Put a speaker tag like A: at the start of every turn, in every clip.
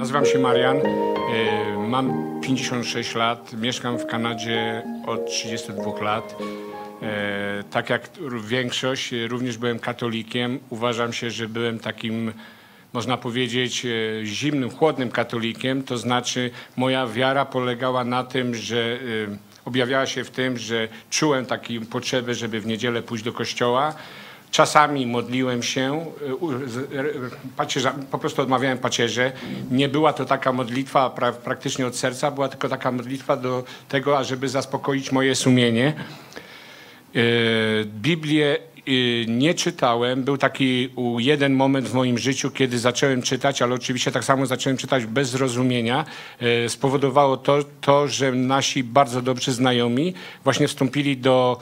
A: Nazywam się Marian, y, mam 56 lat, mieszkam w Kanadzie od 32 lat. Y, Tak jak większość, y, również byłem katolikiem. Uważam się, że byłem takim, można powiedzieć, zimnym, chłodnym katolikiem. To znaczy moja wiara polegała na tym, że objawiała się w tym, że czułem taką potrzebę, żeby w niedzielę pójść do kościoła. Czasami modliłem się, y, pacierza, po prostu odmawiałem pacierze. Nie była to taka modlitwa pra, praktycznie od serca, była tylko taka modlitwa do tego, ażeby zaspokoić moje sumienie. E, Biblię e, nie czytałem. Był taki jeden moment w moim życiu, kiedy zacząłem czytać, ale oczywiście tak samo zacząłem czytać bez zrozumienia. Spowodowało to, to że nasi bardzo dobrzy znajomi właśnie wstąpili do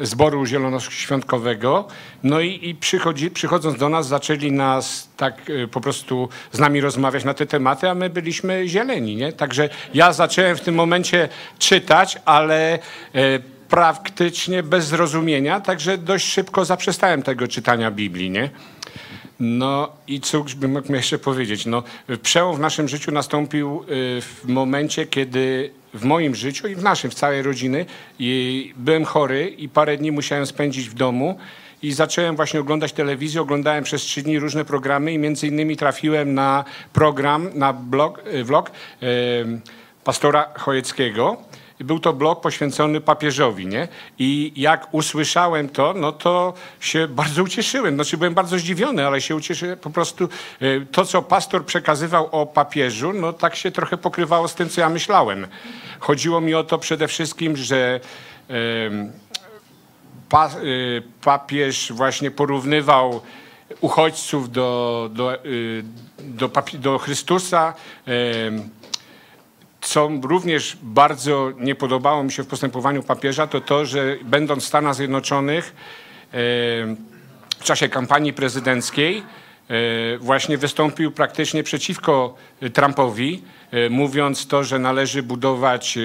A: zboru zielonoświątkowego. No i, i przychodzi, przychodząc do nas, zaczęli nas tak e, po prostu z nami rozmawiać na te tematy, a my byliśmy zieleni, nie? Także ja zacząłem w tym momencie czytać, ale e, praktycznie bez zrozumienia, także dość szybko zaprzestałem tego czytania Biblii, nie? No i cóż bym mógł jeszcze powiedzieć? No, przełom w naszym życiu nastąpił y, w momencie, kiedy w moim życiu i w naszym, w całej rodziny i byłem chory i parę dni musiałem spędzić w domu i zacząłem właśnie oglądać telewizję, oglądałem przez trzy dni różne programy i między innymi trafiłem na program, na blog, y, vlog y, pastora Chojeckiego. Był to blog poświęcony papieżowi, nie? I jak usłyszałem to, no to się bardzo ucieszyłem. Znaczy byłem bardzo zdziwiony, ale się ucieszyłem. Po prostu e, to, co pastor przekazywał o papieżu, no tak się trochę pokrywało z tym, co ja myślałem. Chodziło mi o to przede wszystkim, że y, papież właśnie porównywał uchodźców do, do, y, do, do Chrystusa. Co również bardzo nie podobało mi się w postępowaniu papieża, to to, że będąc w Stanach Zjednoczonych e, w czasie kampanii prezydenckiej e, właśnie wystąpił praktycznie przeciwko Trumpowi, e, mówiąc to, że należy budować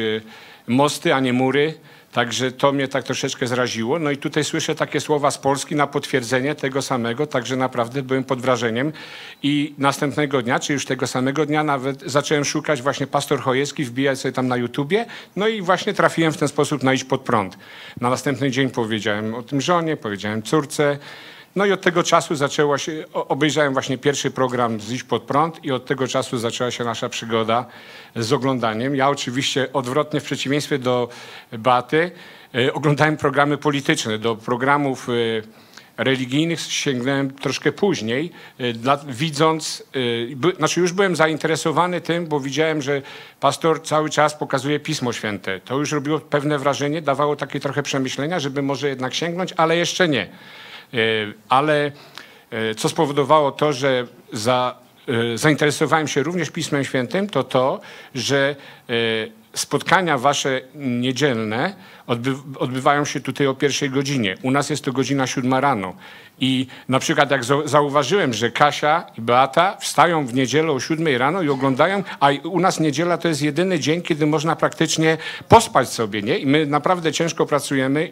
A: mosty, a nie mury. Także to mnie tak troszeczkę zraziło. No i tutaj słyszę takie słowa z Polski na potwierdzenie tego samego, także naprawdę byłem pod wrażeniem. I następnego dnia, czy już tego samego dnia nawet zacząłem szukać właśnie pastor Chojecki, wbijać sobie tam na YouTubie, no i właśnie trafiłem w ten sposób na iść pod prąd. Na następny dzień powiedziałem o tym żonie, powiedziałem córce, no i od tego czasu zaczęła się, obejrzałem właśnie pierwszy program z Iść Pod Prąd i od tego czasu zaczęła się nasza przygoda z oglądaniem. Ja oczywiście odwrotnie w przeciwieństwie do Baty e, oglądałem programy polityczne. Do programów e, religijnych sięgnąłem troszkę później, e, widząc, znaczy już byłem zainteresowany tym, bo widziałem, że pastor cały czas pokazuje Pismo Święte. To już robiło pewne wrażenie, dawało takie trochę przemyślenia, żeby może jednak sięgnąć, ale jeszcze nie. E, Ale e, co spowodowało to, że za, e, zainteresowałem się również Pismem Świętym, to to, że spotkania wasze niedzielne odby, odbywają się tutaj o pierwszej godzinie. U nas jest to godzina siódma rano. I na przykład jak zau- zauważyłem, że Kasia i Beata wstają w niedzielę o siódmej rano i oglądają, a u nas niedziela to jest jedyny dzień, kiedy można praktycznie pospać sobie, nie? I my naprawdę ciężko pracujemy,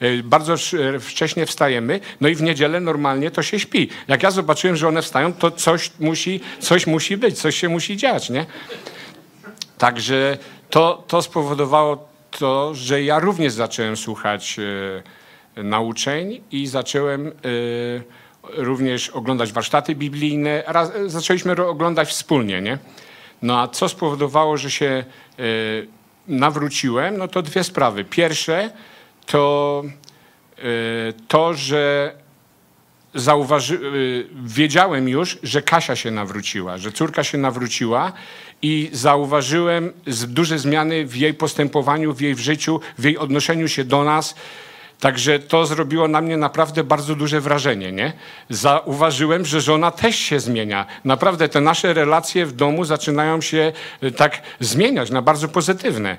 A: e, bardzo sz- wcześnie wstajemy, no i w niedzielę normalnie to się śpi. Jak ja zobaczyłem, że one wstają, to coś musi, coś musi być, coś się musi dziać, nie? Także to, to spowodowało to, że ja również zacząłem słuchać e, nauczeń i zacząłem e, również oglądać warsztaty biblijne. Raz, e, zaczęliśmy oglądać wspólnie, nie? No a co spowodowało, że się nawróciłem? No to dwie sprawy. Pierwsze to to, że zauważy, y, wiedziałem już, że Kasia się nawróciła, że córka się nawróciła i zauważyłem duże zmiany w jej postępowaniu, w jej życiu, w jej odnoszeniu się do nas. Także to zrobiło na mnie naprawdę bardzo duże wrażenie, nie? Zauważyłem, że żona też się zmienia. Naprawdę te nasze relacje w domu zaczynają się y, tak zmieniać na bardzo pozytywne.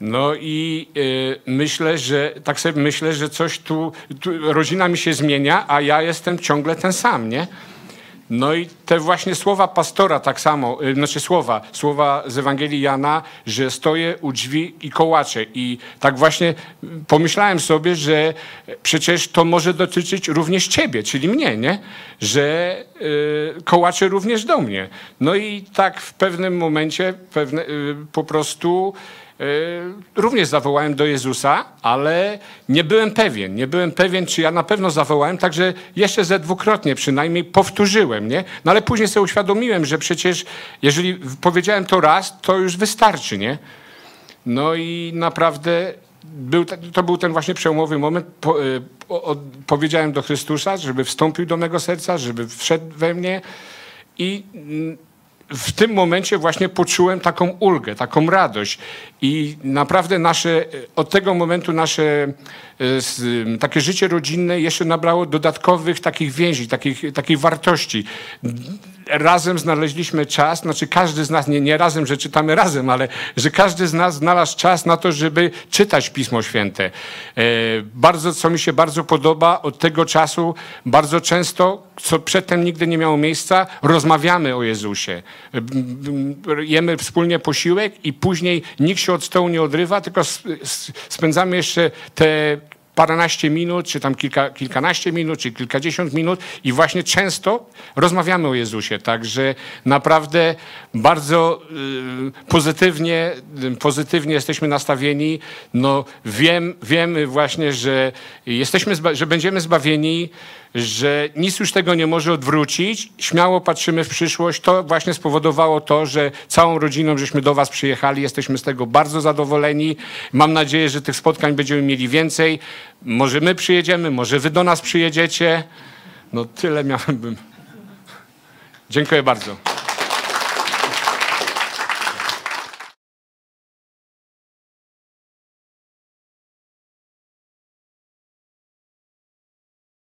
A: No i y, myślę, że tak sobie myślę, że coś tu, tu, rodzina mi się zmienia, a ja jestem ciągle ten sam, nie? No i te właśnie słowa pastora tak samo, y, znaczy słowa, słowa z Ewangelii Jana, że stoję u drzwi i kołaczę. I tak właśnie pomyślałem sobie, że przecież to może dotyczyć również ciebie, czyli mnie, nie? Że y, kołacze również do mnie. No i tak w pewnym momencie pewne, y, po prostu również zawołałem do Jezusa, ale nie byłem pewien. Nie byłem pewien, czy ja na pewno zawołałem, także jeszcze ze dwukrotnie przynajmniej powtórzyłem, nie? No ale później sobie uświadomiłem, że przecież jeżeli powiedziałem to raz, to już wystarczy, nie? No i naprawdę był, to był ten właśnie przełomowy moment. Po, y, o, o, powiedziałem do Chrystusa, żeby wstąpił do mego serca, żeby wszedł we mnie i w tym momencie właśnie poczułem taką ulgę, taką radość i naprawdę nasze, od tego momentu nasze e, takie życie rodzinne jeszcze nabrało dodatkowych takich więzi, takich, takiej wartości. Razem znaleźliśmy czas, znaczy każdy z nas, nie, nie razem, że czytamy razem, ale że każdy z nas znalazł czas na to, żeby czytać Pismo Święte. E, Bardzo, co mi się bardzo podoba, od tego czasu bardzo często, co przedtem nigdy nie miało miejsca, rozmawiamy o Jezusie. E, Jemy wspólnie posiłek i później nikt się od stołu nie odrywa, tylko spędzamy jeszcze te paręnaście minut, czy tam kilka, kilkanaście minut, czy kilkadziesiąt minut i właśnie często rozmawiamy o Jezusie. Także naprawdę bardzo y, pozytywnie, y, pozytywnie jesteśmy nastawieni. No, wiem, wiemy właśnie, że jesteśmy, że będziemy zbawieni, że nic już tego nie może odwrócić. Śmiało patrzymy w przyszłość. To właśnie spowodowało to, że całą rodziną żeśmy do Was przyjechali. Jesteśmy z tego bardzo zadowoleni. Mam nadzieję, że tych spotkań będziemy mieli więcej. Może my przyjedziemy, może Wy do nas przyjedziecie. No tyle miałem bym. Dziękuję bardzo.